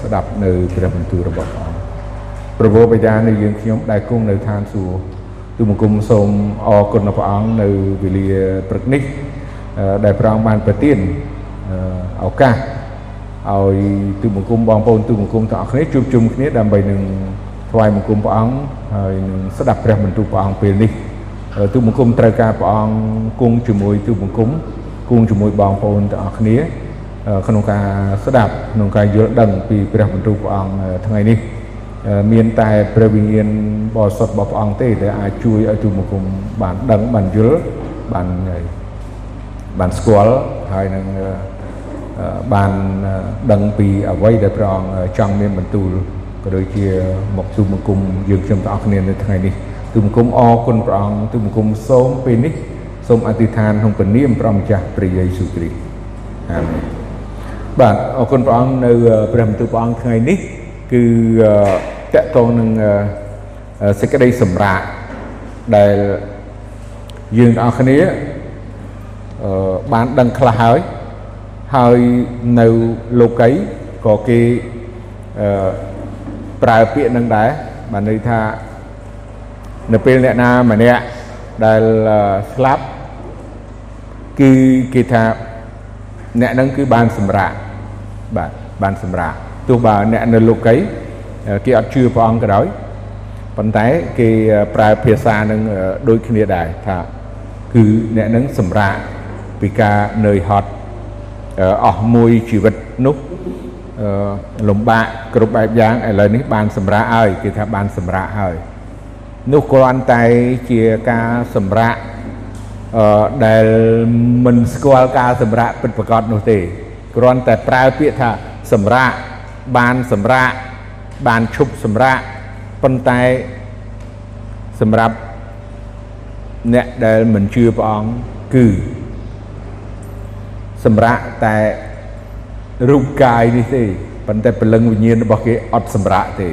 ស្ដាប់នៅព្រះបន្ទូលរបស់ព្រះអង្គប្រពោបញ្ញានៃយើងខ្ញុំដែលគង់នៅឋានសួគ៌ទូបង្គំសូមអរគុណព្រះអង្គនៅវេលាព្រឹកនេះដែលព្រះអង្គបានប្រទានឱកាសឲ្យទូបង្គំបងប្អូនទូបង្គំទាំងអស់គ្នាជួបជុំគ្នាដើម្បីនឹងថ្វាយបង្គំព្រះអង្គហើយនឹងស្ដាប់ព្រះបន្ទូលព្រះអង្គពេលនេះទូបង្គំត្រូវការព្រះអង្គគង់ជាមួយទូបង្គំគង់ជាមួយបងប្អូនទាំងអស់គ្នា ក្នុងការស្ដាប់ក្នុងការយល់ដឹងពីព្រះបន្ទូលព្រះអង្គថ្ងៃនេះមានតែព្រះវិញ្ញាណបរិសុទ្ធរបស់ព្រះអង្គទេដែលអាចជួយឲ្យទូបង្គំបានដឹងបានយល់បានបានស្គាល់ហើយនឹងបានដឹងពីអ្វីដែលព្រះអង្គចង់មានបន្ទូលក៏ដូចជាមកទូបង្គំយើងខ្ញុំទាំងអស់គ្នានៅថ្ងៃនេះទូបង្គំអរគុណព្រះអង្គទូបង្គំសូមពេលនេះសូមអធិដ្ឋានក្នុងព្រះនាមព្រះម្ចាស់ព្រះយេស៊ូវគ្រីស្ទអាមែន បាទអរគុណព្រះអង្គនៅព្រះបន្ទូលព្រះអង្គថ្ងៃនេះគឺតកតងនឹងសេចក្តីសម្រាកដែលយើងទាំងអស់គ្នាបានដឹងខ្លះហើយហើយនៅលោកីក៏គេប្រើពាក្យនឹងដែរបានន័យថានៅពេលអ្នកណាម្នាក់ដែលស្លាប់គឺគេថាអ្នកនឹងគឺបានសម្រាក បាទបានសម្រាកទោះបើអ្នកនៅលោកីគេអត់ជឿព្រះអង្គក៏ដោយប៉ុន្តែគេប្រើភាសានឹងដូចគ្នាដែរថាគឺអ្នកនឹងសម្រាកពីការនឿយហត់អស់មួយជីវិតនោះលំបាកគ្រប់បែបយ៉ាងឥឡូវនេះបានសម្រាកហើយគេថាបានសម្រាកហើយនោះគ្រាន់តែជាការសម្រាកអឺដែលមិនស្គាល់ការសម្រាកពិតប្រាកដនោះទេ គ្រាន់តែប្រើពាក្យថាសម្រាកបានសម្រាកបានឈប់សម្រាកប៉ុន្តែសម្រាប់អ្នកដែលមិនជឿព្រះអង្គគឺសម្រាកតែរូបកាយនេះទេប៉ុន្តែព្រលឹងវិញ្ញាណរបស់គេអត់សម្រាកទេ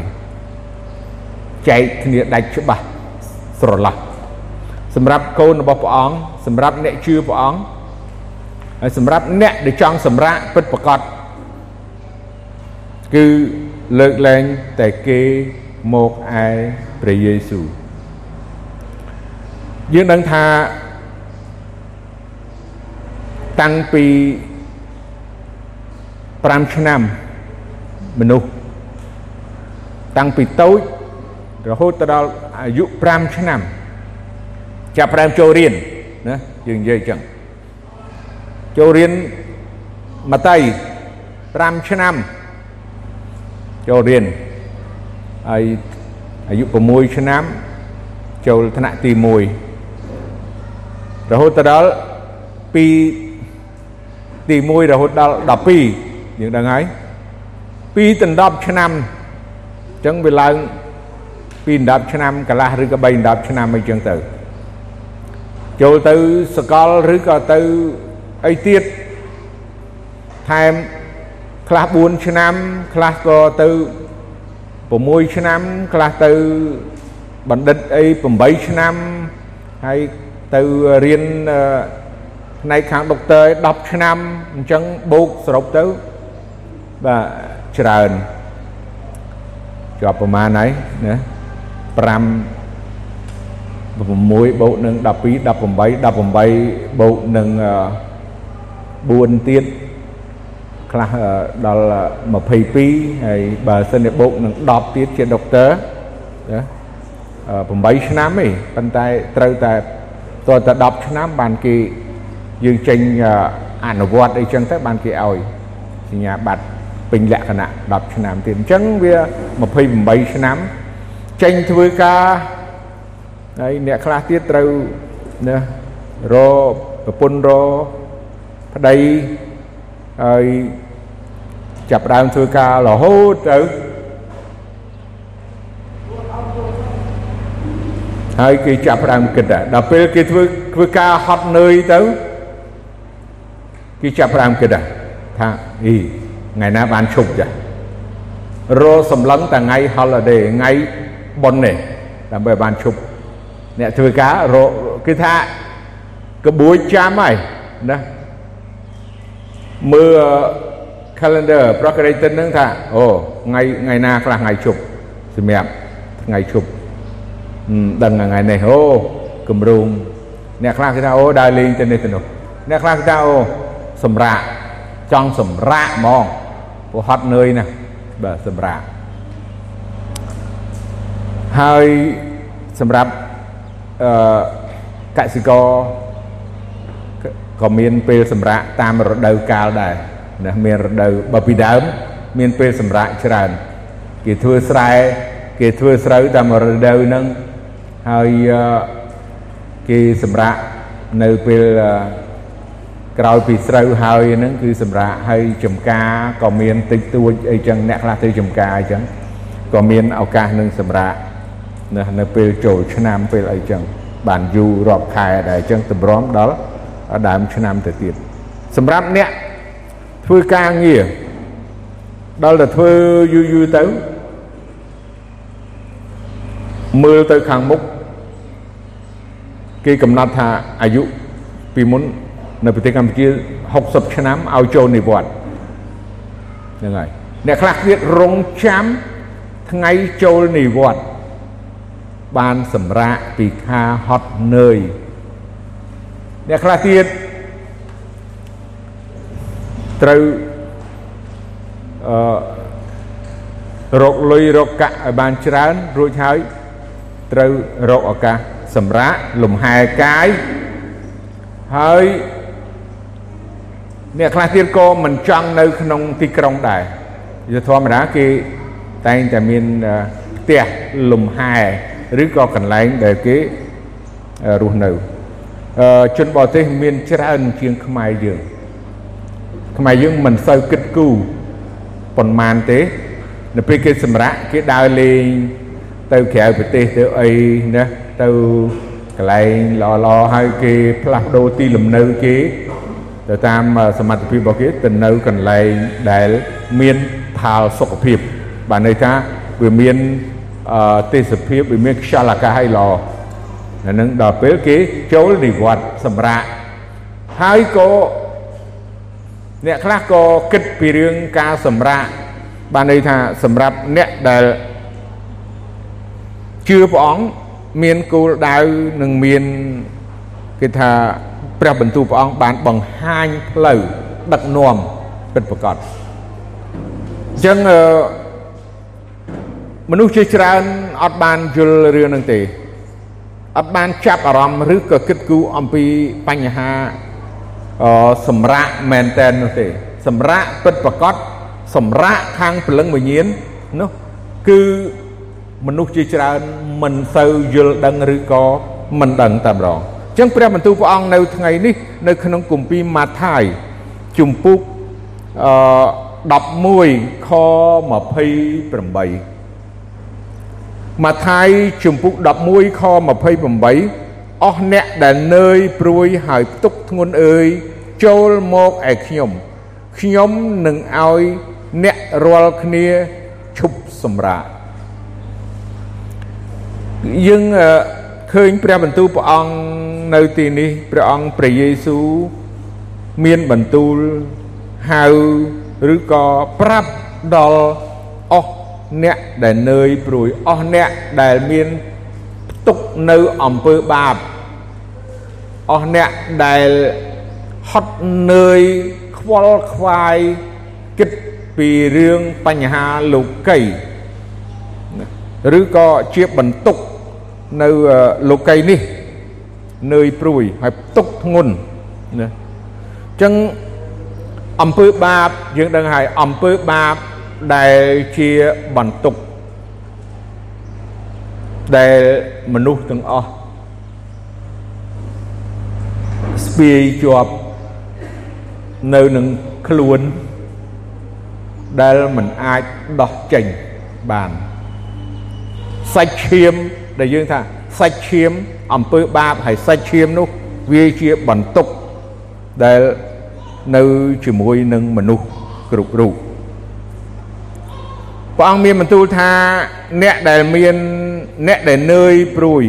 ចែកគ្នាដាច់ច្បាស់ស្រឡះសម្រាប់កូនរបស់ព្រះអង្គសម្រាប់អ្នកជឿព្រះអង្គ ហើយសម្រាប់អ្នកដែលចង់សម្រាកពិតប្រកបគឺលើកលែងតែគេមកឯព្រះយេស៊ូវយើងដឹងថាតាំងពី5ឆ្នាំមនុស្សតាំងពីតូចរហូតទៅដល់អាយុ5ឆ្នាំចាប់ផ្ដើមចូលរៀនណាយើងនិយាយអញ្ចឹង ចូលរៀនមកតៃ5ឆ្នាំចូលរៀនហើយអាយុ6ឆ្នាំចូលថ្នាក់ទី1រហូតទៅដល់ពីទី1រហូតដល់12យើងដឹងហើយពីដល់10ឆ្នាំអញ្ចឹងវាឡើងពី10ឆ្នាំកន្លះឬក៏3 10ឆ្នាំអីចឹងទៅចូលទៅសកលឬក៏ទៅ អីទៀតថែមខ្លះ4ឆ្នាំខ្លះក៏ទៅ6ឆ្នាំខ្លះទៅបណ្ឌិតអី8ឆ្នាំហើយទៅរៀនផ្នែកខាងដុកទ័រ10ឆ្នាំអញ្ចឹងបូកសរុបទៅបាទច្រើនជាប់ប្រមាណហើយណា5 6បូកនឹង12 18 18បូកនឹង 4ទៀតខ្លះដល់22ហើយបើសិនជាបូកនឹង10ទៀតជាដុកទ័រណា8ឆ្នាំទេប៉ុន្តែត្រូវតែតើតែ10ឆ្នាំបានគេយើងចេញអនុវត្តអីចឹងទៅបានគេឲ្យសញ្ញាបត្រពេញលក្ខណៈ10ឆ្នាំទៀតអញ្ចឹងវា28ឆ្នាំចេញធ្វើការហើយអ្នកខ្លះទៀតត្រូវណារប្រពន្ធរ ប្តីហើយចាប់ដើមធ្វើការរហូតទៅហើយគេចាប់ដើមគិតដល់ពេលគេធ្វើធ្វើការហត់នឿយទៅគេចាប់ដើមគិតថាអីថ្ងៃណាបានឈប់ចារសម្លឹងតែថ្ងៃ holiday ថ្ងៃបុណ្យនេះដើម្បីបានឈប់អ្នកធ្វើការរគឺថាក្បួយចាំហើយណា មើល calendar ប្រក្រតីទិនហ្នឹងថាអូថ្ងៃថ្ងៃណាខ្លះថ្ងៃជប់សម្រាប់ថ្ងៃជប់ដឹងថ្ងៃនេះអូគម្រោងអ្នកខ្លះគេថាអូដើរលេងទៅនេះទៅនោះអ្នកខ្លះគេថាអូសម្រាកចង់សម្រាកហ្មងព្រោះហត់នឿយណាស់បាទសម្រាកហើយសម្រាប់អឺកសិករ ក៏មានពេលសម្រាកតាមរដូវកាលដែរណាមានរដូវបើពីដើម មានពេលសម្រាកច្រើនគេធ្វើស្រែគេធ្វើស្រូវតាមរដូវហ្នឹងហើយគេសម្រាកនៅពេលក្រោយពីស្រូវហើយហ្នឹងគឺសម្រាប់ហើយចំការក៏មានតិចតួចអីចឹងអ្នកខ្លះទៅចំការអីចឹងក៏មានឱកាសនឹងសម្រាប់នៅនៅពេលចូលឆ្នាំពេលអីចឹងបានយូររាប់ខែដែរអញ្ចឹងតម្រាំដល់ ដើមឆ្នាំទៅទៀតសម្រាប់អ្នកធ្វើការងារដល់តែធ្វើយូរយូរទៅមើលទៅខាងមុខគេកំណត់ថាអាយុពីមុននៅប្រទេសកម្ពុជា60ឆ្នាំឲ្យចូលនិវត្តន៍ហ្នឹងហើយអ្នកខ្លះទៀតរងចាំថ្ងៃចូលនិវត្តន៍បានសម្រាកពីខាហត់នឿយ អ្នកខ្លះទៀតត្រូវអឺរកលុយរកកាក់ឲ្យបានច្រើនរួចហើយត្រូវរកឱកាសសម្រាកលំហែកាយហើយអ្នកខ្លះទៀតក៏មិនចង់នៅក្នុងទីក្រុងដែរជាធម្មតាគេតែងតែមានផ្ទះលំហែឬក៏កន្លែងដែលគេរស់នៅ ជនបរទេសមានច្រើនជាងខ្មែរយើងខ្មែរយើងមិនសូវគិតគូរប៉ុន្មានទេនៅពេលគេសម្រាកគេដើរលេងទៅក្រៅប្រទេសទៅអីណាទៅកន្លែងល្អៗហើយគេផ្លាស់ប្ដូរទីលំនៅគេទៅតាមសមត្ថភាពរបស់គេទៅនៅកន្លែងដែលមានផាលសុខភាព បាទន័យថាវាមានទេសភាពវាមានខ្យល់អាកាសឲ្យល្អ នៅនឹងដល់ពេលគេចូលនិវត្តន៍សម្រាប់ហើយក៏អ្នកខ្លះក៏គិតពីរឿងការសម្រាកបានន័យថាសម្រាប់អ្នកដែលជឿព្រះអង្គមានគោលដៅនិងមានគេថាព្រះបន្ទូលព្រះអង្គបានបង្ហាញផ្លូវដឹកនាំពិតប្រាកដអញ្ចឹងមនុស្សជាច្រើនអត់បានយល់រឿងហ្នឹងទេ អត់បានចាប់អារម្មណ៍ឬក៏គិតគូរអំពីបញ្ហាអសម្រាប់មែនតែននោះទេសម្រាប់ពិតប្រកបសម្រាប់ខាងព្រលឹងវិញ្ញាណនោះគឺមនុស្សជាច្រើនមិនសូវយល់ដឹងឬក៏មិនដឹងតែម្ដងអញ្ចឹងព្រះបន្ទូលព្រះអង្គនៅថ្ងៃនេះនៅក្នុងគម្ពីរម៉ាថាយជំពូកអឺ11ខ28 ម៉ាថាយជំពូក11ខ28អស់អ្នកដែលនើយព្រួយហើយផ្ទុកធ្ងន់អើយចូលមកឯខ្ញុំខ្ញុំនឹងឲ្យអ្នករាល់គ្នាឈប់សម្រាកយើងឃើញព្រះបន្ទូលព្រះអង្គនៅទីនេះព្រះអង្គព្រះយេស៊ូវមានបន្ទូលហៅឬក៏ប្រាប់ដល់អស់ អ្នកដែលនឿយព្រួយអស់អ្នកដែលមានផ្ទុកនៅអំពើបាបអស់អ្នកដែលហត់នឿយខ្វល់ខ្វាយគិតពីរឿងបញ្ហាលោកីឬក៏ជាបន្ទុកនៅលោកីនេះនឿយព្រួយហើយផ្ទុកធ្ងន់ណាអញ្ចឹងអំពើបាបយើងដឹងហើយអំពើបាប ដែលជាបន្ទុកដែលមនុស្សទាំងអស់ស្ពាយជាប់នៅនឹងខ្លួនដែលមិនអាចដោះចេញបានសាច់ឈាមដែលយើងថាសាច់ឈាមអំពើបាបហើយសាច់ឈាមនោះវាជាបន្ទុកដែលនៅជាមួយនឹងមនុស្សគ្រប់រូប ព្រះអង្គមានបន្ទូលថាអ្នកដែលមានអ្នកដែលនឿយព្រួយ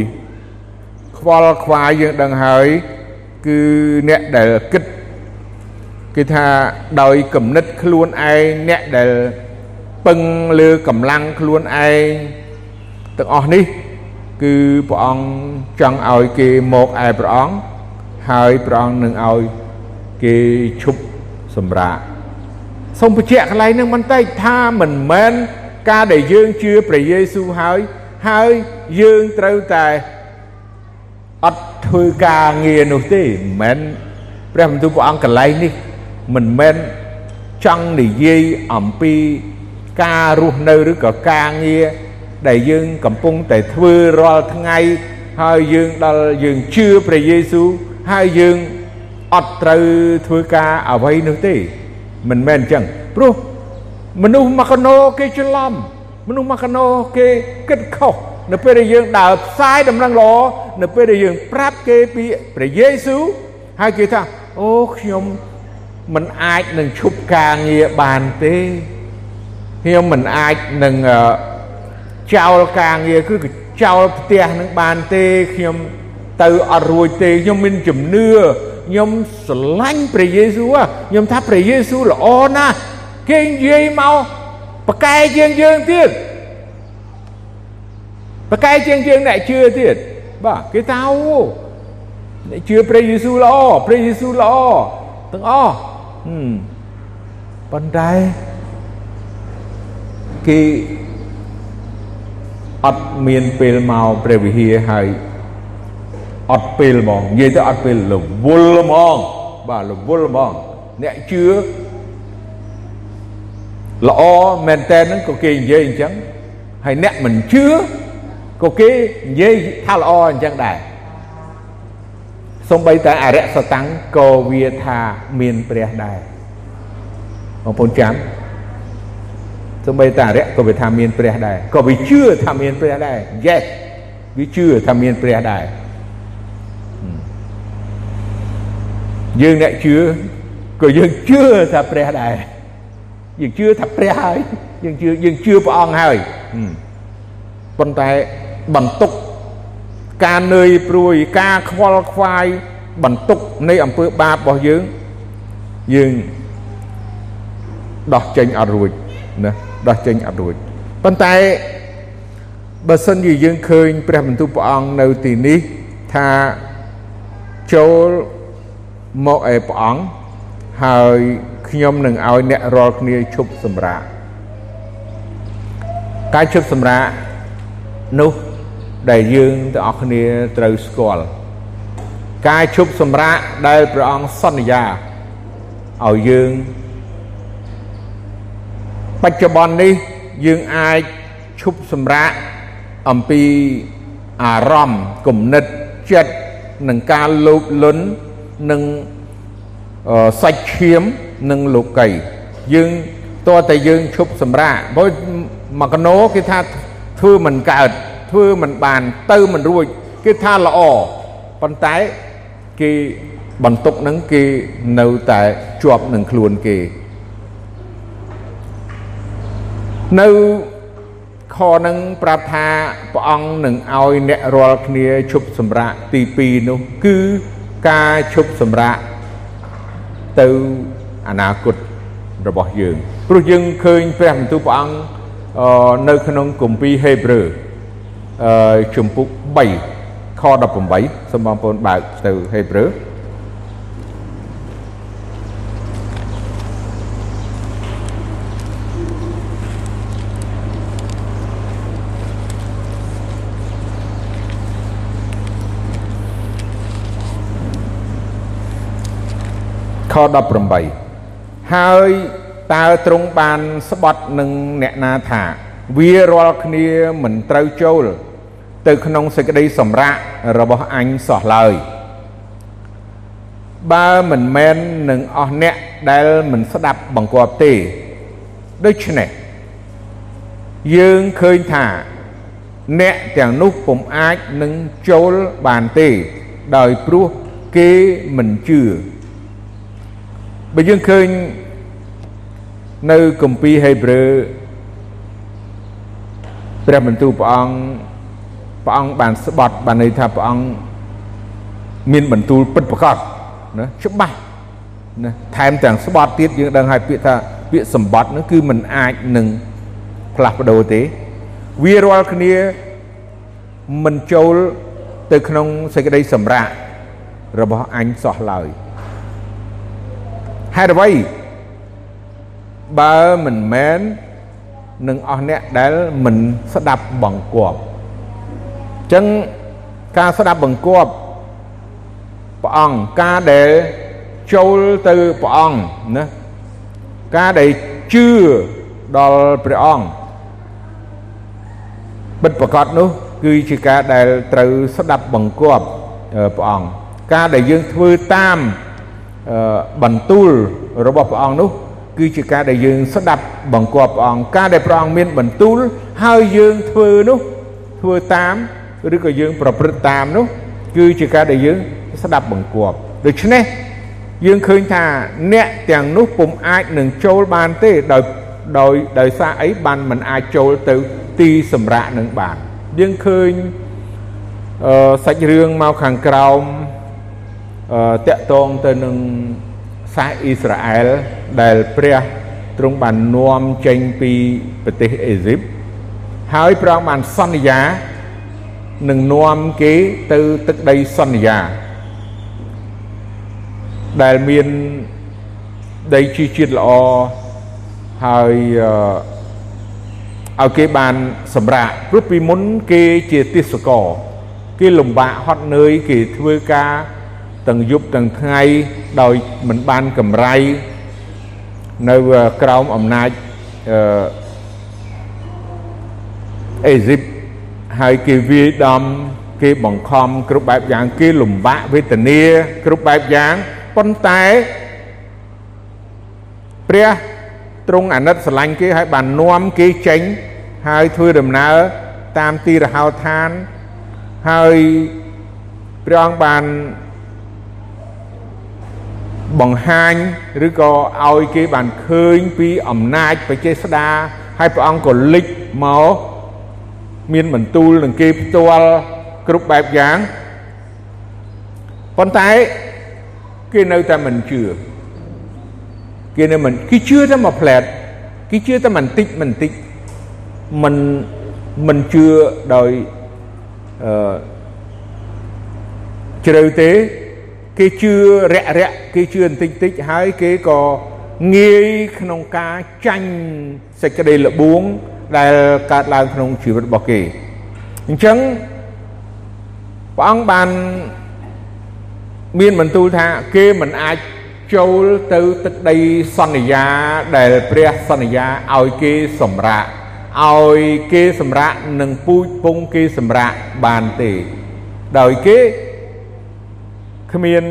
ខ្វល់ខ្វាយយើងដឹងហើយគឺអ្នកដែលគិតគឺថាដោយគំនិតខ្លួនឯងអ្នកដែលពឹងលើកម្លាំងខ្លួនឯងទាំងអស់នេះ គឺព្រះអង្គចង់ឲ្យគេមកឯព្រះអង្គហើយព្រះអង្គនឹងឲ្យគេឈប់សម្រាក សូមបញ្ជាក់កន្លែងនឹងបន្តិចថាមិនមែនការដែលយើងជឿព្រះយេស៊ូវហើយហើយយើងត្រូវតែអត់ធ្វើការងារនោះទេមិនមែនព្រះបន្ទូលព្រះអង្គកន្លែងនេះមិនមែនចង់និយាយអំពីការរស់នៅឬក៏ការងារដែលយើងកំពុងតែធ្វើរាល់ថ្ងៃហើយយើងដល់យើងជឿព្រះយេស៊ូវហើយយើងអត់ត្រូវធ្វើការអ្វីនោះទេ មិនមែនអញ្ចឹងព្រោះមនុស្សមកកណោគេច្រឡំមនុស្សមកកណោគេគិតខុសនៅពេលដែលយើងដើរផ្សាយដំណឹងល្អនៅពេលដែលយើងប្រាប់គេពីព្រះយេស៊ូវហើយគេថាអូខ្ញុំមិនអាចនឹងឈប់ការងារបានទេខ្ញុំមិនអាចនឹងចោលការងារគឺចោលផ្ទះនឹងបានទេខ្ញុំទៅអត់រួចទេខ្ញុំមានជំនឿ ខ្ញុំស្រឡាញ់ព្រះយេស៊ូវខ្ញុំថាព្រះយេស៊ូវល្អណាស់គេនិយាយមកប្រកែជាងយើងទៀតប្រកែជាងយើងអ្នកជឿទៀតបាទគេថាអូអ្នកជឿព្រះយេស៊ូវល្អព្រះយេស៊ូវល្អទាំងអស់ប៉ុន្តែគេអត់មានពេលមកព្រះវិហារហើយ អត់ពេលហ្មងនិយាយទៅអត់ពេលរវល់ហ្មងបាទរវល់ហ្មងអ្នកជឿល្អមែនតើហ្នឹងក៏គេនិយាយអញ្ចឹងហើយអ្នកមិនជឿក៏គេនិយាយថាល្អអញ្ចឹងដែរសំបីតែអរិយសតាំងក៏វាថាមានព្រះដែរបងប្អូនចាំសំបីតែអរិយក៏វាថាមានព្រះដែរក៏វាជឿថាមានព្រះដែរ yes វាជឿថាមានព្រះដែរ យើងអ្នកជឿក៏យើងជឿថាព្រះដែរយើងជឿថាព្រះហើយយើងជឿយើងជឿព្រះអង្គហើយប៉ុន្តែបន្ទុកការនឿយព្រួយការខ្វល់ខ្វាយបន្ទុកនៃអំពើបាបរបស់យើងយើងដោះចេញអត់រួចណាដោះចេញអត់រួចប៉ុន្តែបើសិនជាយើងឃើញព្រះបន្ទូលព្រះអង្គនៅទីនេះថាចូល មកឯព្រះអង្គហើយខ្ញុំនឹងឲ្យអ្នករាល់គ្នាឈប់សម្រាកការឈប់សម្រាកនោះដែលយើងទាំងអស់គ្នាត្រូវស្គាល់ការឈប់សម្រាកដែលព្រះអង្គសន្យាឲ្យយើងបច្ចុប្បន្ននេះយើងអាចឈប់សម្រាកអំពីអារម្មណ៍គំនិតចិត្តនឹងការលោភលន់ នឹងសាច់ឈាមនិងលោកីយើងតើតែយើងឈប់សម្រាកព្រោះមកកណោគេថាធ្វើមិនកើតធ្វើមិនបានទៅមិនរួចគេថាល្អប៉ុន្តែគេបន្ទុកនឹងគេនៅតែជាប់នឹងខ្លួនគេនៅខនឹងប្រាប់ថាព្រះអង្គនឹងឲ្យអ្នករាល់គ្នាឈប់សម្រាកទី2នោះគឺ ការឈប់សម្រាកទៅអនាគតរបស់យើងព្រោះយើងឃើញព្រះបន្ទូលព្រះអង្គនៅក្នុងគម្ពីរហេព្រើរអឺជំពូក3ខ18សូមបងប្អូនបើកទៅហេព្រើរ 18ហើយតើទ្រង់បានស្បត់នឹងអ្នកណាថា វារាល់គ្នាមិនត្រូវចូល ទៅក្នុងសេចក្តីសម្រាករបស់អញសោះឡើយបើមិនមែននឹងអស់អ្នកដែលមិនស្ដាប់បង្គាប់ទេដូច្នេះយើងឃើញថា អ្នកទាំងនោះពុំអាចនឹងចូលបានទេ ដោយព្រោះគេមិនជឿ បើយើងឃើញនៅគម្ពីរហេព្រើរព្រះបន្ទូលព្រះអង្គព្រះអង្គបានស្បត់បានន័យថាព្រះអង្គមានបន្ទូលពិតប្រាកដណាច្បាស់ណាថែមទាំងស្បត់ទៀតយើងដឹងហើយពាក្យថាពាក្យសម្បត្តិនោះគឺมันអាចនឹងផ្លាស់ប្ដូរទេ វារាល់គ្នាមិនចូលទៅក្នុងសេចក្តីសម្រាករបស់អញសោះឡើយ ហេតុអ្វីបើមិនមែននឹងអស់អ្នកដែលមិនស្ដាប់បង្គាប់អញ្ចឹងការស្ដាប់បង្គាប់ព្រះអង្គការដែលចូលទៅព្រះអង្គណាការដែលជឿដល់ព្រះអង្គបិទប្រកាសនោះគឺជាការដែលត្រូវស្ដាប់បង្គាប់ព្រះអង្គការដែលយើងធ្វើតាម បន្ទូលរបស់ព្រះអង្គនោះ គឺជាការដែលយើងស្ដាប់បង្គាប់ព្រះអង្គការដែលព្រះអង្គមានបន្ទូលហើយយើងធ្វើនោះធ្វើតាមឬក៏យើងប្រព្រឹត្តតាមនោះ គឺជាការដែលយើងស្ដាប់បង្គាប់ដូច្នេះយើងឃើញថាអ្នកទាំងនោះពុំអាចនឹងចូលបានទេដោយដោយដោយសារអីបានមិនអាចចូលទៅទីសម្រាប់នឹងបានយើងឃើញអឺសាច់រឿងមកខាងក្រោមអឺ តកតងទៅនឹងសាសអ៊ីស្រាអែលដែលព្រះទ្រង់បាននាំចេញពីប្រទេសអេស៊ីបហើយព្រះអង្គបានសន្យានឹងនាំគេទៅទឹកដីសន្យា ដែលមានដីជីជាតិល្អហើយឲ្យគេបានសម្រាកព្រោះពីមុនគេជាទេសកលគេលំបាកហត់នឿយគេធ្វើការ ទាំងយប់ទាំងថ្ងៃដោយមិនបានកម្រៃនៅក្រោមអំណាចអឺអេស៊ីបហើយគេវាយដំគេបង្ខំគ្រប់បែបយ៉ាងគេលំបាកវេទនាគ្រប់បែបយ៉ាងប៉ុន្តែព្រះទ្រង់អាណិតស្រឡាញ់គេហើយបាននាំគេចេញហើយធ្វើដំណើរតាមទីរហោឋានហើយព្រះអង្គបាន បង្ហាញឬក៏ឲ្យគេបានឃើញពីអំណាចបច្ចេស្តាហើយព្រះអង្គក៏លេចមកមានបន្ទូលនឹងគេផ្ទាល់គ្រប់បែបយ៉ាងប៉ុន្តែគេនៅតែមិនជឿគេនៅមិនគេជឿតែមួយផ្លែតគេជឿតែបន្តិចបន្តិចមិនមិនជឿដោយអឺជ្រៅទេ គេជឿរាក់រាក់គេជឿបន្តិចតិចហើយគេក៏ងាយក្នុងការចាញ់សេចក្តីល្បួង ដែលកើតឡើងក្នុងជីវិតរបស់គេអញ្ចឹងព្រះអង្គបានមានបន្ទូលថាគេមិនអាចចូលទៅទឹកដីសន្យាដែលព្រះសន្យាឲ្យគេសម្រាកឲ្យគេសម្រាកនឹងពូជពងគេសម្រាកបានទេ ដោយគេ គ្មាន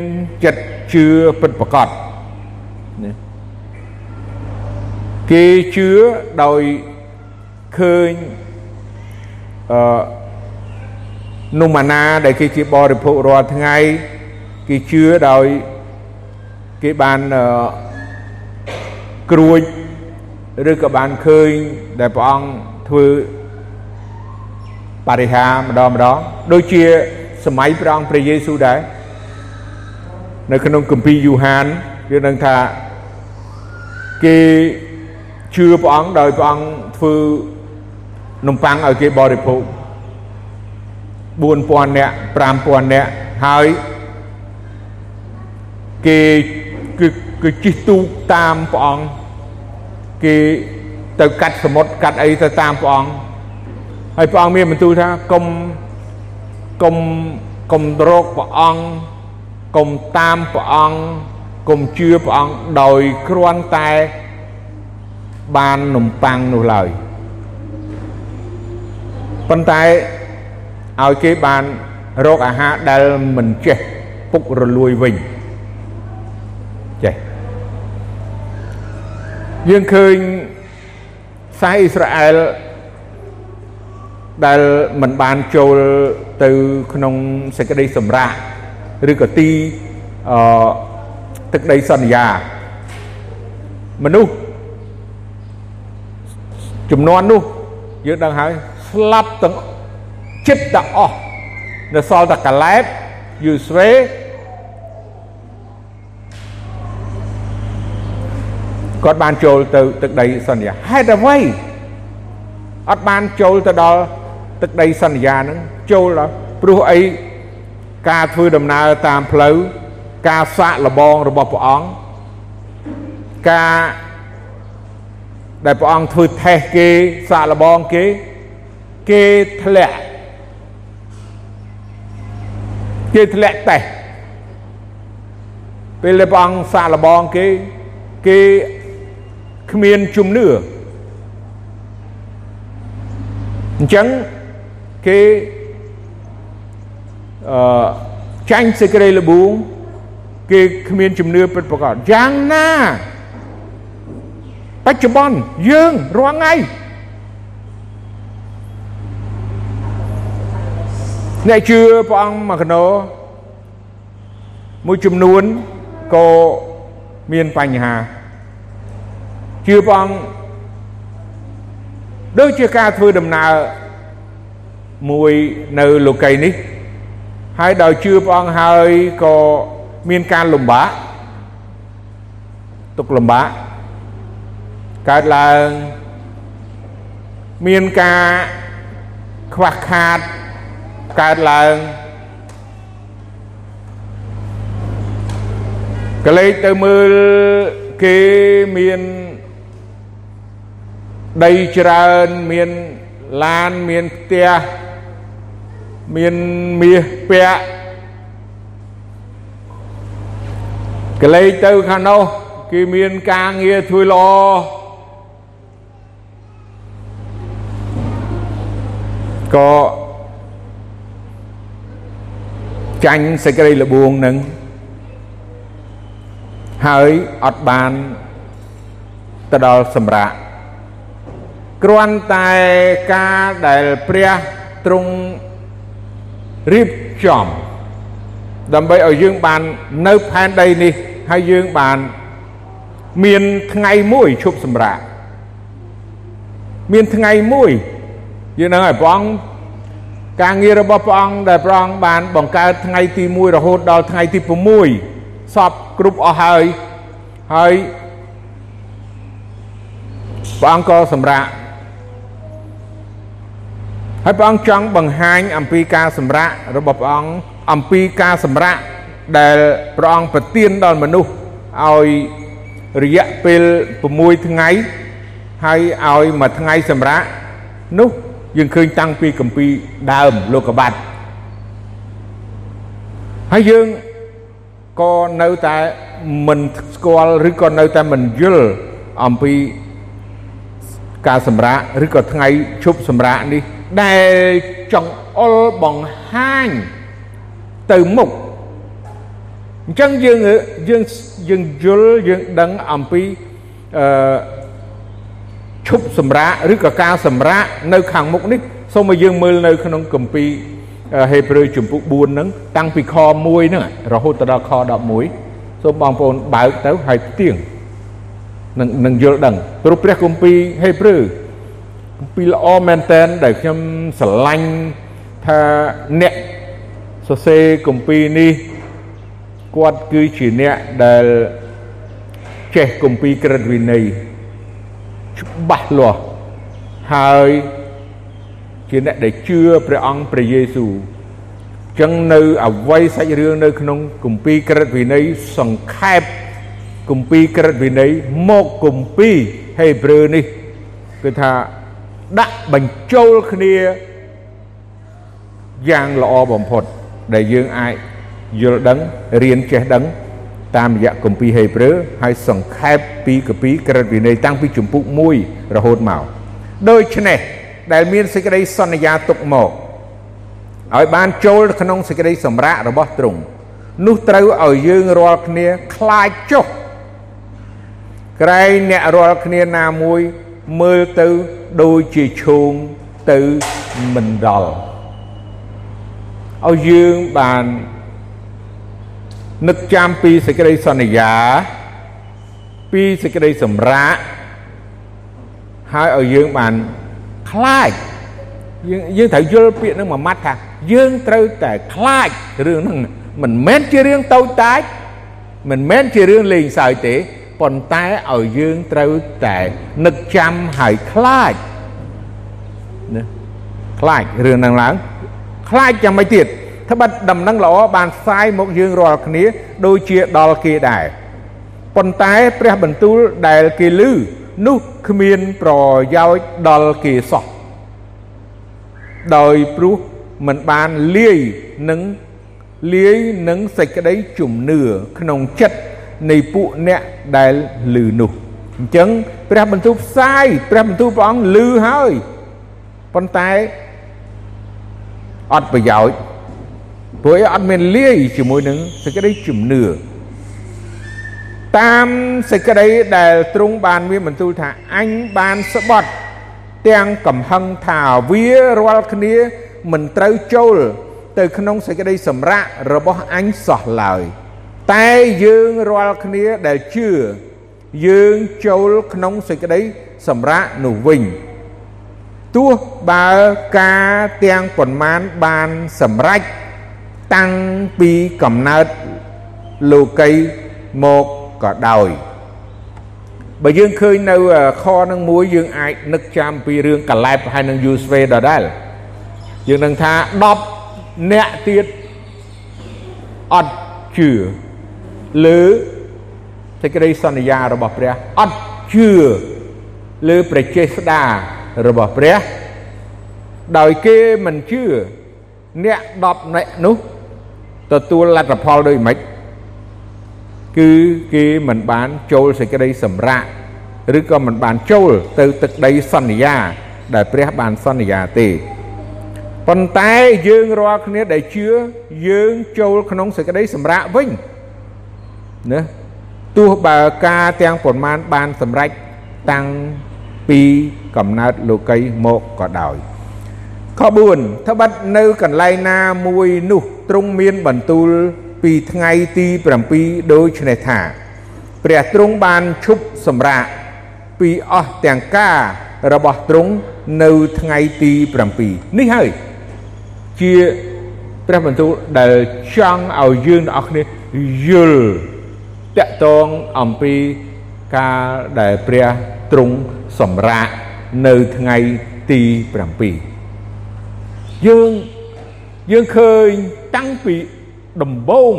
ចិត្តជឿពិតប្រាកដណាគេជឿដោយឃើញអឺនុម៉ាណាដែលគេជាបរិភោគរាល់ថ្ងៃគេជឿដោយគេបានគ្រួចឬក៏បានឃើញដែលព្រះអង្គធ្វើបរិហាម្ដងម្ដងដូចជាសម័យព្រះអង្គព្រះយេស៊ូវដែរ នៅក្នុងគម្ពីរយូហានយើងនឹងថាគេជឿព្រះអង្គដោយព្រះអង្គធ្វើនំប៉័ងឲ្យគេបរិភោគ4000នាក់5000នាក់ហើយគេគឺគឺជិះទូកតាមព្រះអង្គគេទៅកាត់សមុទ្រកាត់អីទៅតាមព្រះអង្គហើយព្រះអង្គមានបន្ទូលថាកុំកុំកុំរកព្រះអង្គ កុំតាមព្រះអង្គកុំជឿព្រះអង្គដោយគ្រាន់តែបាននំប៉័ងនោះឡើយប៉ុន្តែឲ្យគេបានរកអាហារដែលមិនចេះពុករលួយវិញចេះយើងឃើញខ្សែអ៊ីស្រាអែលដែលមិនបានចូលទៅក្នុងសេចក្តីសម្រាក ឬក៏ទីអឺទឹកដីសន្យាមនុស្សចំនួននោះយើងដឹងហើយស្លាប់ទាំងចិត្តទាំងអស់នៅសល់តែកាឡែបយូស្វេគាត់បានចូលទៅទឹកដីសន្យាហេតុអ្វីអត់បានចូលទៅដល់ទឹកដីសន្យាហ្នឹងចូលដល់ព្រោះអី ការធ្វើដំណើរតាមផ្លូវការសាកល្បងរបស់ព្រះអង្គការដែលព្រះអង្គធ្វើថេសគេសាកល្បងគេគេធ្លាក់គេធ្លាក់តេះពេលដែលព្រះអង្គសាកល្បងគេគេគ្មានជំនឿអញ្ចឹងគេ អឺចាញ់សេចក្តីល្បួងគេគ្មានជំនឿពិតប្រាកដយ៉ាងណាបច្ចុប្បន្នយើងរាល់ថ្ងៃអ្នកជឿព្រះអង្គមកកណោមួយចំនួនក៏មានបញ្ហាជឿព្រះអង្គដូចជាការធ្វើដំណើរមួយនៅលោកីនេះ ហើយដោយជឿព្រះអង្គហើយក៏មានការលំបាកទុកលំបាកកើតឡើងមានការខ្វះខាតកើតឡើងកលេចទៅមើលគេមានដីច្រើនមានឡានមានផ្ទះ មានមាសពាក់កលេចទៅខាងនោះគេមានការងារធ្វើល្អក៏ចាញ់សេចក្តីល្បួងនឹងហើយអត់បានទៅដល់សម្រាប់គ្រាន់តែការដែលព្រះទ្រង់ រៀបចំដើម្បីឲ្យយើងបាននៅផែនដីនេះហើយយើងបានមានថ្ងៃមួយឈប់សម្រាកមានថ្ងៃមួយយើងនឹងឲ្យព្រះអង្គការងាររបស់ព្រះអង្គដែលព្រះអង្គបានបង្កើតថ្ងៃទី1រហូតដល់ថ្ងៃទី6សពគ្រប់អស់ហើយហើយព្រះអង្គក៏សម្រាក ហើយព្រះអង្គចង់បង្ហាញអំពីការសម្រាករបស់ព្រះអង្គអំពីការសម្រាកដែលព្រះអង្គប្រទានដល់មនុស្សឲ្យរយៈពេល6ថ្ងៃហើយឲ្យមួយថ្ងៃសម្រាកនោះយើងឃើញតាំងពីកម្ពីដើមលោកបាត់ហើយយើងក៏នៅតែមិនស្គាល់ឬក៏នៅតែមិនយល់អំពីការសម្រាកឬក៏ថ្ងៃឈប់សម្រាកនេះ ដែលចង្អុលបង្ហាញទៅមុខអញ្ចឹងយើងយើងយើងយល់យើងដឹងអំពីអឺឈប់សម្រាកឬក៏ការសម្រាកនៅខាងមុខនេះសូមឲ្យយើងមើលនៅក្នុងគម្ពីរហេព្រើរជំពូក4ហ្នឹងតាំងពីខ1ហ្នឹងរហូតដល់ខ11សូមបងប្អូនបើកទៅហើយផ្ទៀងនឹងនឹងយល់ដឹងព្រោះព្រះគម្ពីរហេព្រើរ គម្ពីរល្អមែនតែនដែលខ្ញុំស្រឡាញ់ថាអ្នកសរសេរគម្ពីរនេះគាត់គឺជាអ្នកដែលចេះគម្ពីរក្រឹតវិន័យច្បាស់លាស់ហើយជាអ្នកដែលជឿព្រះអង្គព្រះយេស៊ូវចឹងនៅអវ័យសាច់រឿងនៅក្នុងគម្ពីរក្រឹតវិន័យសង្ខេបគម្ពីរក្រឹតវិន័យមកគម្ពីរហេព្រើរនេះគឺថា ដាក់បញ្ចូលគ្នាយ៉ាងល្អបំផុត ដែលយើងអាចយល់ដឹងរៀនចេះដឹង តាមរយៈគម្ពីរហេព្រើរហើយសង្ខេបពីគម្ពីរក្រឹតវិន័យតាំងពីជំពូក1រហូតមកដូច្នេះដែលមានសេចក្តីសន្យាទុកមកឲ្យបានចូលក្នុងសេចក្តីសម្រាករបស់ទ្រង់នោះត្រូវឲ្យយើងរាល់គ្នាខ្លាចចុះក្រែងអ្នករាល់គ្នាណាមួយ មើលទៅដូចជាឈោងទៅមិនដល់ឲ្យយើងបាននឹកចាំពីសេចក្តីសន្យា ពីសេចក្តីសម្រាកហើយឲ្យយើងបានខ្លាចយើងយើងត្រូវយល់ពាក្យនឹងមួយម៉ាត់ថាយើងត្រូវតែខ្លាចរឿងហ្នឹងមិនមែនជារឿងតូចតាចមិនមែនជារឿងលេងសើចទេ ប៉ុន្តែឲ្យយើងត្រូវតែនឹកចាំហើយខ្លាចណាខ្លាចរឿងហ្នឹងឡើងខ្លាចយ៉ាងម៉េចទៀតត្បិតដំណឹងល្អបានផ្សាយមកយើងរាល់គ្នាដូចជាដល់គេដែរប៉ុន្តែព្រះបន្ទូលដែលគេឮនោះគ្មានប្រយោជន៍ដល់គេសោះដោយព្រោះមិនបានលាយនឹងលាយនឹងសេចក្តីជំនឿក្នុងចិត្ត នៃពួកអ្នកដែលឮនោះអញ្ចឹងព្រះបន្ទូលផ្សាយព្រះបន្ទូលព្រះអង្គឮហើយប៉ុន្តែអត់ប្រយោជន៍ព្រោះអត់មានលាយជាមួយនឹងសេចក្តីជំនឿតាមសេចក្តីដែលទ្រង់បានមានបន្ទូលថាអញបានស្បត់ទាំងកំហឹងថាវារាល់គ្នាមិនត្រូវចូល ទៅក្នុងសេចក្តីសម្រាករបស់អញសោះឡើយ តែយើងរាល់គ្នាដែលជឿយើងចូលក្នុងសេចក្តីសម្រាកនោះវិញទោះបើការទាំងប៉ុន្មានបានសម្រេចតាំងពីកំណើតលោកីមកក៏ដោយបើយើងឃើញនៅខនឹងមួយយើងអាចនឹកចាំពីរឿងកាឡែបហើយនឹងយូស្វេដដែលយើងនឹងថា10អ្នកទៀតអត់ជឿ លើសេចក្តីសន្យារបស់ព្រះអត់ជឿលើព្រះចេស្តារបស់ព្រះដោយគេមិនជឿអ្នក10នាក់នោះទទួលលទ្ធផលដូចម៉េចគឺគេមិនបានចូលសេចក្តីសម្រាកឬក៏មិនបានចូលទៅទឹកដីសន្យា ដែលព្រះបានសន្យាទេប៉ុន្តែយើងរាល់គ្នាដែលជឿយើងចូលក្នុងសេចក្តីសម្រាកវិញ ណាទោះបើការទាំងប៉ុន្មានបានសម្រេចតាំងពីកំណើតលោកីមកក៏ដោយខ4ត្បិតនៅកន្លែងណាមួយនោះទ្រង់មានបន្ទូលពីថ្ងៃទី7ដូចនេះថាព្រះទ្រង់បានឈប់សម្រាកពីអស់ទាំងការរបស់ទ្រង់នៅថ្ងៃទី7នេះហើយជាព្រះបន្ទូលដែលចង់ឲ្យយើងទាំងអស់គ្នាយល់ តកតងអំពីការដែលព្រះទ្រង់សម្រាកនៅថ្ងៃទី7យើងយើងឃើញតាំងពីដំបង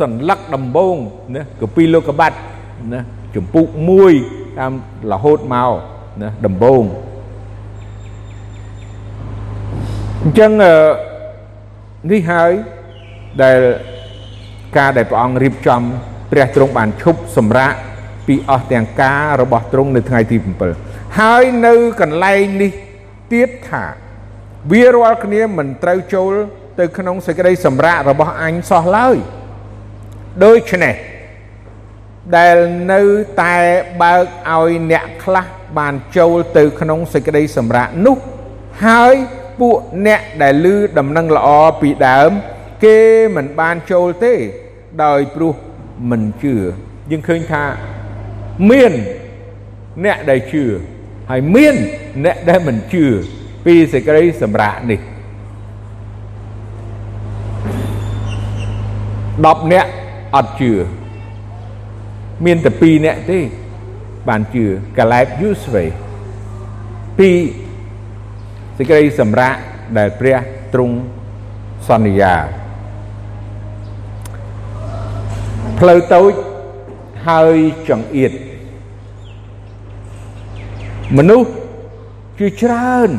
សัญลักษณ์ដំបងណាកពីលោកបាត់ណាចម្ពុក1តាមរហូតមកណាដំបងអញ្ចឹងនេះហើយដែលការដែលព្រះអង្គរៀបចំ ព្រះទ្រង់បានឈប់សម្រាកពីអស់ទាំងការរបស់ទ្រង់នៅថ្ងៃទី7ហើយនៅកន្លែងនេះទៀតថាវារាល់គ្នាមិនត្រូវចូលទៅក្នុងសេចក្តីសម្រាករបស់អញសោះឡើយដូច្នេះដែលនៅតែបើកឲ្យអ្នកខ្លះបានចូលទៅក្នុងសេចក្តីសម្រាកនោះហើយពួកអ្នកដែលឮដំណឹងល្អពីដើម គេមិនបានចូលទេ ដោយព្រោះ មិនជឿយើងឃើញថាមានអ្នកដែលជឿហើយមានអ្នកដែលមិនជឿពីសេចក្តីសម្រាកនេះ10នាក់អត់ជឿមានតែ2នាក់ទេបានជឿកាឡែបយូស្វេពីសេចក្តីសម្រាកដែលព្រះទ្រង់សន្យា ផ្លូវតូចហើយចង្អៀតមនុស្សជាច្រើន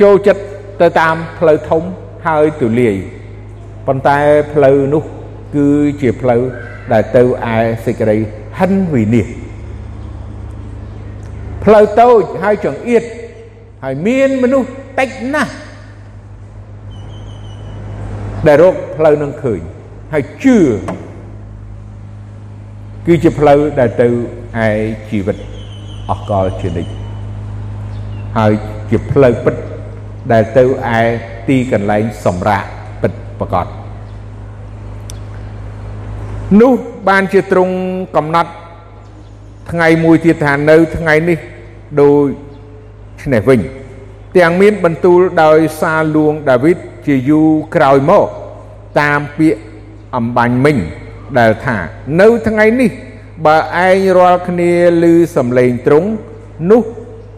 ចូលចិត្តទៅតាមផ្លូវធំហើយទូលាយប៉ុន្តែផ្លូវនោះ គឺជាផ្លូវដែលទៅឯសេចក្តីហិនវិនិច្ឆ័យផ្លូវតូចហើយចង្អៀតហើយមានមនុស្សតិចណាស់ដែលរកផ្លូវនឹងឃើញហើយជឿ គឺជាផ្លូវដែលទៅឯជីវិតអកលជានិច្ចហើយជាផ្លូវពិតដែលទៅឯទីកន្លែងសម្រាប់ពិតប្រកបនោះបានជាទ្រង់កំណត់ថ្ងៃមួយទៀតថានៅថ្ងៃនេះដូចឆ្នេះវិញទាំងមានបន្ទូលដោយសារលួងដាវីតជាយូរក្រោយមកតាមពាក្យអំបញ្ញមិញ ដែលថា នៅថ្ងៃនេះ បើឯងរាល់គ្នាឮសំឡេងទ្រង់នោះ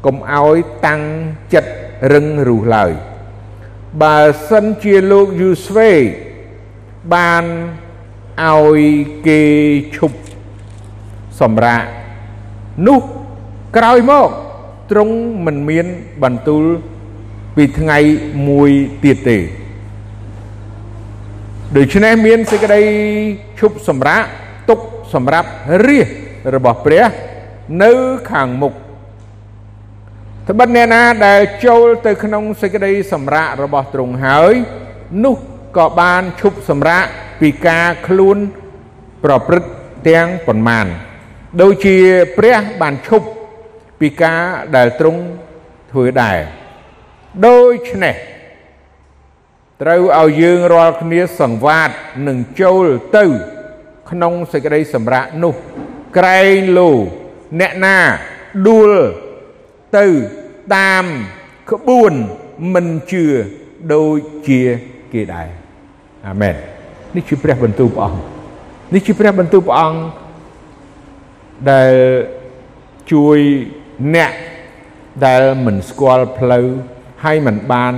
កុំឲ្យតាំងចិត្តរឹងរូសឡើយបើសិនជាលោកយូស្វេបានឲ្យគេឈប់សម្រាកនោះក្រោយមកទ្រង់មិនមានបន្ទូលពីថ្ងៃមួយទៀតទេ ដូច្នេះមានសេចក្តីឈប់សម្រាកទុកសម្រាប់រាជរបស់ព្រះនៅខាងមុខត្បិតអ្នកណាដែលចូលទៅក្នុងសេចក្តីសម្រាករបស់ទ្រង់ហើយនោះក៏បានឈប់សម្រាកពីការខ្លួនប្រព្រឹត្តទាំងប៉ុន្មានដូចជាព្រះបានឈប់ពីការដែលទ្រង់ធ្វើដែរដូច្នេះ ត្រូវឲ្យយើងរាល់គ្នាសង្វាតនឹងចូលទៅ ក្នុងសេចក្តីសម្រាកនោះ ក្រែងលោអ្នកណាដួលទៅតាមក្បួនមិនជឿដូចជាគេដែរអាមែននេះជាព្រះបន្ទូលព្រះអង្គនេះជាព្រះបន្ទូលព្រះអង្គដែលជួយអ្នកដែលមិនស្គាល់ផ្លូវហើយមិនបាន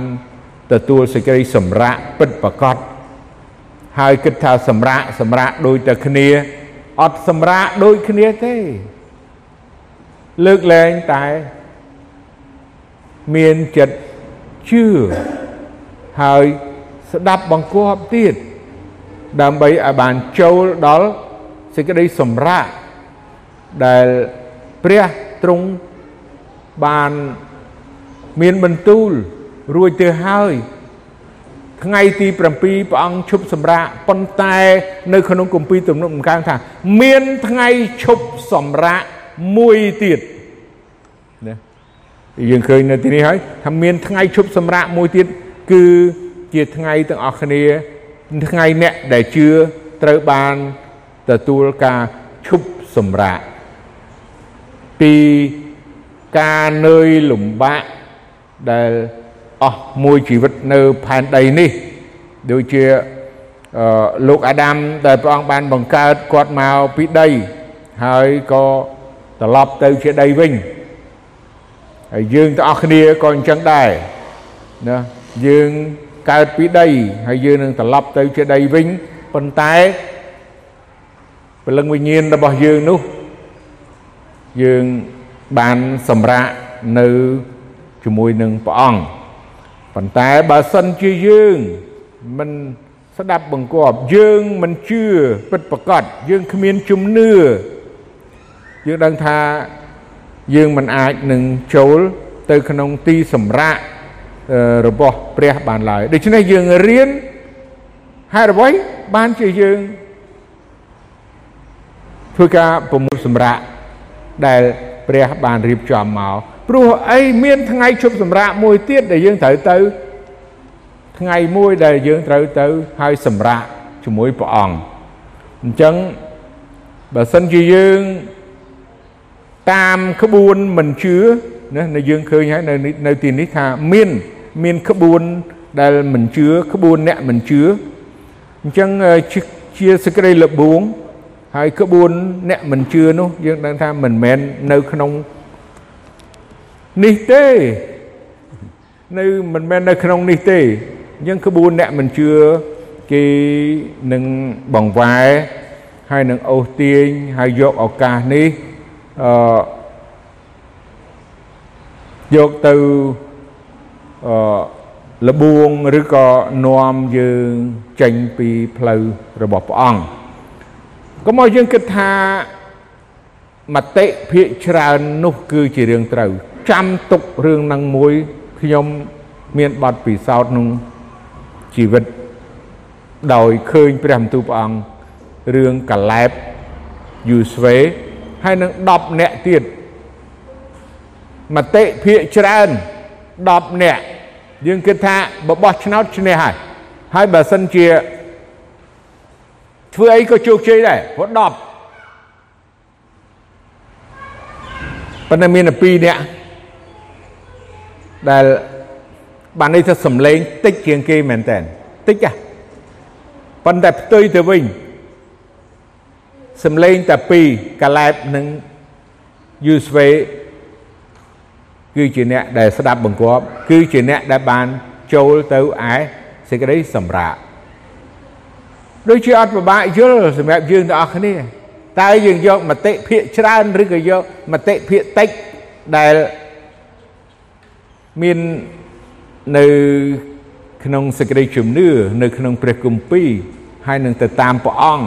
ទទួលសេចក្តីសម្រាកពិតប្រកបហើយគិតថាសម្រាកសម្រាកដូចតែគ្នាអត់សម្រាកដូចគ្នាទេលើកលែងតែមានចិត្តជឿហើយស្ដាប់បង្គាប់ទៀតដើម្បីឲ្យបានចូលដល់សេចក្តីសម្រាកដែលព្រះទ្រង់បានមានបន្ទូល រួចទៅហើយថ្ងៃទី7ព្រះអង្គឈប់សម្រាកប៉ុន្តែនៅក្នុងគម្ពីរទំនុកដំកើងថា មានថ្ងៃឈប់សម្រាកមួយទៀតណាយើងឃើញនៅទីនេះហើយថាមានថ្ងៃឈប់សម្រាកមួយទៀតគឺជាថ្ងៃទាំងអស់គ្នាថ្ងៃអ្នកដែលជឿត្រូវបានទទួលការឈប់សម្រាកពីការនឿយលំបាកដែល អស់មួយជីវិតនៅផែនដីនេះដូចជាលោកអាដាមដែលព្រះអង្គបានបង្កើតគាត់មកពីដីហើយក៏ត្រឡប់ទៅជាដីវិញហើយយើងទាំងអស់គ្នាក៏អញ្ចឹងដែរណាយើងកើតពីដីហើយយើងនឹងត្រឡប់ទៅជាដីវិញប៉ុន្តែព្រលឹងវិញ្ញាណរបស់យើងនោះយើងបានសម្រាកនៅជាមួយនឹងព្រះអង្គ ប៉ុន្តែបើសិនជាយើងមិនស្ដាប់បង្គាប់យើងមិនជឿពិតប្រកបយើងគ្មានជំនឿយើងដឹងថាយើងមិនអាចនឹងចូលទៅក្នុងទីសម្រាករបស់ព្រះបានឡើយដូច្នេះយើងរៀនហេតុអ្វីបានជាយើងធ្វើការប្រមូលសម្រាកដែលព្រះបានរៀបចំមក ព្រោះអីមានថ្ងៃជប់សម្រាកមួយទៀតដែលយើងត្រូវទៅថ្ងៃមួយដែលយើងត្រូវទៅហើយសម្រាកជាមួយព្រះអង្គអញ្ចឹងបើសិនជាយើងតាមក្បួនមិនជឿណានៅយើងឃើញហើយនៅនៅទីនេះថាមានមានក្បួនដែលមិនជឿក្បួនអ្នកមិនជឿអញ្ចឹងជាសេចក្តីលបួងហើយក្បួនអ្នកមិនជឿនោះយើងដឹងថាមិនមែននៅក្នុង នេះទេ នៅមិនមែននៅក្នុងនេះទេអញ្ចឹងក្បួនអ្នកមិនជឿគេនឹងបង្វែរហើយនឹងអូសទាញហើយយកឱកាសនេះអឺយកទៅអឺលបួងឬក៏នាំយើងចេញពីផ្លូវរបស់ព្រះអង្គកុំឲ្យយើងគិតថាមតិភាកច្រើននោះគឺជារឿងត្រូវ ចាំទុករឿងនឹងមួយខ្ញុំមានបទពិសោធន៍ក្នុងជីវិតដោយឃើញព្រះបន្ទូលព្រះអង្គរឿងកាឡែបយូស្វេហើយនឹង10នាក់ទៀតមតិភាកច្រើន10នាក់យើងគិតថាបបោះឆ្នោតឈ្នះហើយហើយបើសិនជាធ្វើអីក៏ជោគជ័យដែរព្រោះ10ប៉ុន្តែមានតែ2នាក់ ដែលបានន័យថាសំឡេងតិចជាងគេមែនតើតិចហ่ะប៉ុន្តែផ្ទុយទៅវិញសំឡេងតែពីរកាឡែបនិងយូស្វេគឺជាអ្នកដែលស្ដាប់បង្គាប់ គឺជាអ្នកដែលបានចូលទៅឯសេចក្តីសម្រាកដូចជាអត់ពិបាកយល់សម្រាប់យើងទាំងអស់គ្នាតើយើងយកមតិភាកច្រើនឬក៏យកមតិភាកតិចដែល មាននៅក្នុងសេចក្តីជំនឿនៅក្នុងព្រះគម្ពីរហើយនឹងទៅតាមព្រះអង្គ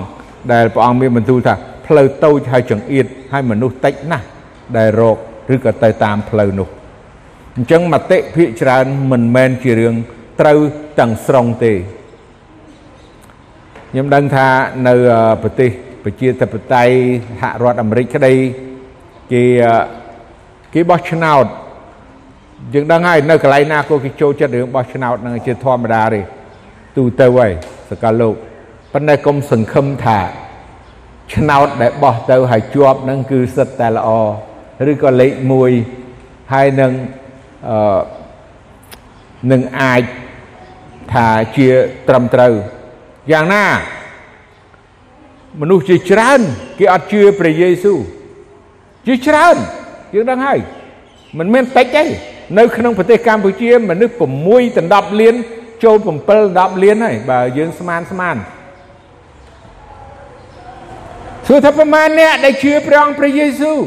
ដែលព្រះអង្គមានបន្ទូលថាផ្លូវតូចហើយចង្អៀតហើយមនុស្សតិចណាស់ដែលរកឬក៏ទៅតាមផ្លូវនោះអញ្ចឹងមតិភាកច្រើនមិនមែនជារឿងត្រូវទាំងស្រុងទេខ្ញុំដឹងថានៅប្រទេសប្រជាធិបតេយ្យសហរដ្ឋអាមេរិកក្តីគេគេបោះឆ្នោត យើងដឹងហើយនៅកន្លែងណាក៏គេចូលចិត្តរឿងបោះឆ្នោតនឹងជាធម្មតាទេទូទៅហើយសកលលោកប៉ុន្តែកុំសង្ឃឹមថាឆ្នោតដែលបោះទៅហើយជាប់នឹងគឺសិតតែល្អឬក៏លេខ1ហើយនឹងអឺនឹងអាចថាជាត្រឹមត្រូវយ៉ាងណាមនុស្សជាច្រើនគេអត់ជឿព្រះយេស៊ូវជាច្រើនយើងដឹងហើយមិនមែនតិចទេ នៅក្នុងប្រទេសកម្ពុជាមនុស្ស6ដល់10លានចូល7 10លានហើយបើយើងស្មានស្មានសួរថាប្រមាណអ្នកដែលជឿព្រះអង្គព្រះយេស៊ូវ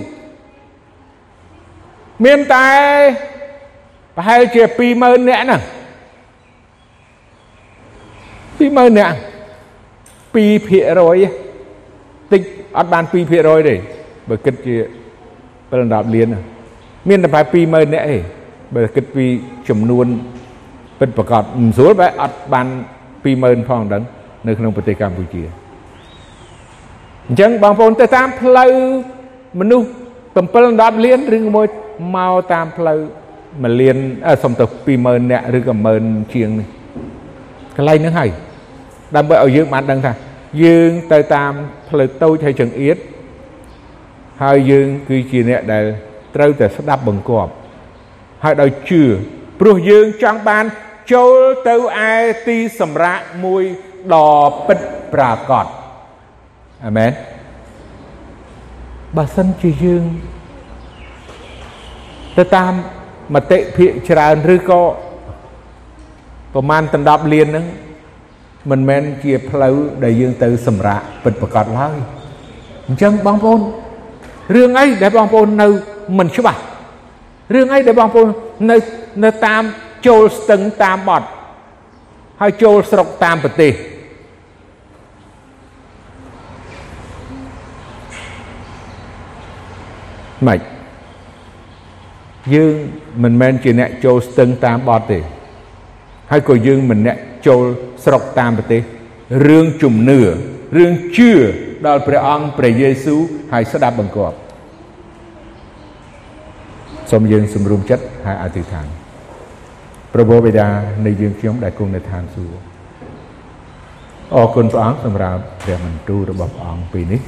មានតែប្រហែលជា20000នាក់ណា20000នាក់2%តិចអត់បាន2%ទេបើគិតជា7 10លាន មានតែប្រហែល20000នាក់ទេ បើគិតពីចំនួនពិតប្រកបមិនស្រួលបែអត់បាន20000ផងដឹងនៅក្នុងប្រទេសកម្ពុជាអញ្ចឹងបងប្អូនទៅតាមផ្លូវមនុស្ស7 10លានឬមួយមកតាមផ្លូវ1លានសុំទៅ20000នាក់ឬក៏10000ជាងនេះកន្លែងហ្នឹងហើយដើម្បីឲ្យយើងបានដឹងថាយើងទៅតាមផ្លូវតូចហើយចង្អៀតហើយយើងគឺជាអ្នកដែលត្រូវតែស្ដាប់បង្គាប់ ហើយដោយជឿព្រោះយើងចង់បានចូលទៅឯទីសម្រាកមួយដ៏ពិតប្រាកដអាមែនបើសិនជាយើងទៅតាមមតិភាកច្រើនឬក៏ប្រមាណដណ្ដប់លានហ្នឹងមិនមែនជាផ្លូវដែលយើងទៅសម្រាកពិតប្រកបឡើយអញ្ចឹងបងប្អូនរឿងអីដែលបងប្អូននៅមិនច្បាស់ រឿងអីដែលបងប្អូននៅនៅតាមចូលស្ទឹងតាមបត់ហើយចូលស្រុកតាមប្រទេសម៉េចយើងមិនមែនជាអ្នកចូលស្ទឹងតាមបត់ទេ ហើយក៏យើងមិនអ្នកចូលស្រុកតាមប្រទេសរឿងជំនឿរឿងជឿដល់ព្រះអង្គព្រះយេស៊ូវហើយស្ដាប់បង្គាប់ សូមយើងសម្រុំចិត្តហើយអធិដ្ឋានព្រះបិតានៃយើងខ្ញុំដែលគង់នៅឋានសួគ៌អរគុណព្រះអង្គសម្រាប់ព្រះបន្ទូលរបស់ព្រះអង្គពេលនេះ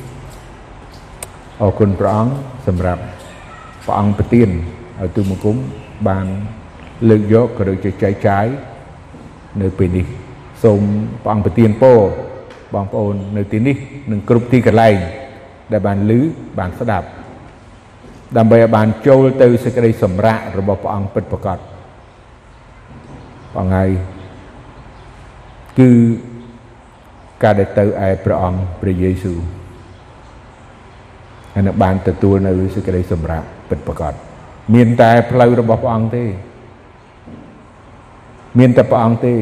អរគុណព្រះអង្គសម្រាប់ព្រះអង្គប្រទានឲ្យទូមង្គមបានលើកយកក៏ដូចជាចែកចាយនៅពេលនេះសូមព្រះអង្គប្រទានពរបងប្អូននៅទីនេះនិងគ្រប់ទីកន្លែងដែលបានឮបានស្ដាប់ ដើម្បីឲ្យបានចូលទៅសេចក្តីសម្រាករបស់ព្រះអង្គពិតប្រាកដបងហើយគឺការដែលទៅឯព្រះអង្គព្រះយេស៊ូវហើយនឹងបានទទួលនៅសេចក្តីសម្រាកពិតប្រាកដមានតែផ្លូវរបស់ព្រះអង្គទេ មានតែព្រះអង្គទេ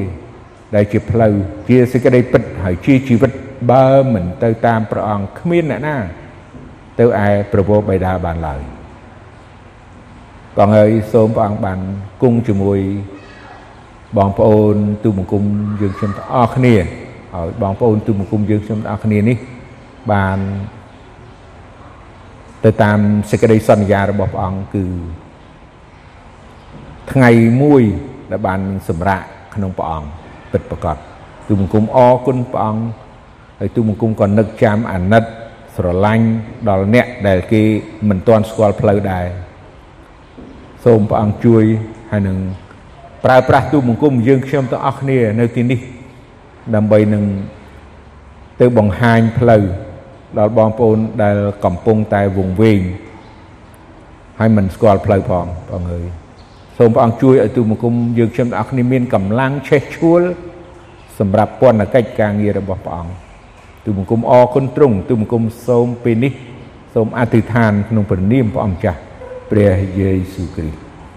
ដែលជាផ្លូវជាសេចក្តីពិតហើយជាជីវិតបើមិនទៅតាមព្រះអង្គគ្មានអ្នកណា ទៅឯប្រពោបិតាបានឡើយ បងហើយសូមព្រះអង្គបានគង់ជាមួយបងប្អូនទូបង្គំយើងខ្ញុំទាំងអស់គ្នាហើយបងប្អូនទូបង្គំយើងខ្ញុំទាំងអស់គ្នានេះបានទៅតាមសេចក្តីសន្យារបស់ព្រះអង្គគឺថ្ងៃមួយដែលបានសម្រាកក្នុងព្រះអង្គពិតប្រកបទូបង្គំអរគុណព្រះអង្គហើយទូបង្គំក៏នឹកចាំអាណិតស្រឡាញ់ដល់អ្នកដែលគេមិនទាន់ស្គាល់ផ្លូវដែរ សូមព្រះអង្គជួយហើយនឹងប្រើប្រាស់ទូបង្គំយើងខ្ញុំទាំងអស់គ្នានៅទីនេះដើម្បីនឹងទៅបង្ហាញផ្លូវដល់បងប្អូនដែលកំពុងតែវង្វេងហើយមិនស្គាល់ផ្លូវផងបងអើយសូមព្រះអង្គជួយឲ្យទូបង្គំយើងខ្ញុំទាំងអស់គ្នាមានកម្លាំងឆេះឆួលសម្រាប់ពន្ធកិច្ចការងាររបស់ព្រះអង្គទូបង្គំអរគុណទ្រង់ទូបង្គំសូមពេលនេះសូមអធិដ្ឋានក្នុងព្រះនាមព្រះអង្គចាស់ ព្រះយេស៊ូវគ្រីស្ទ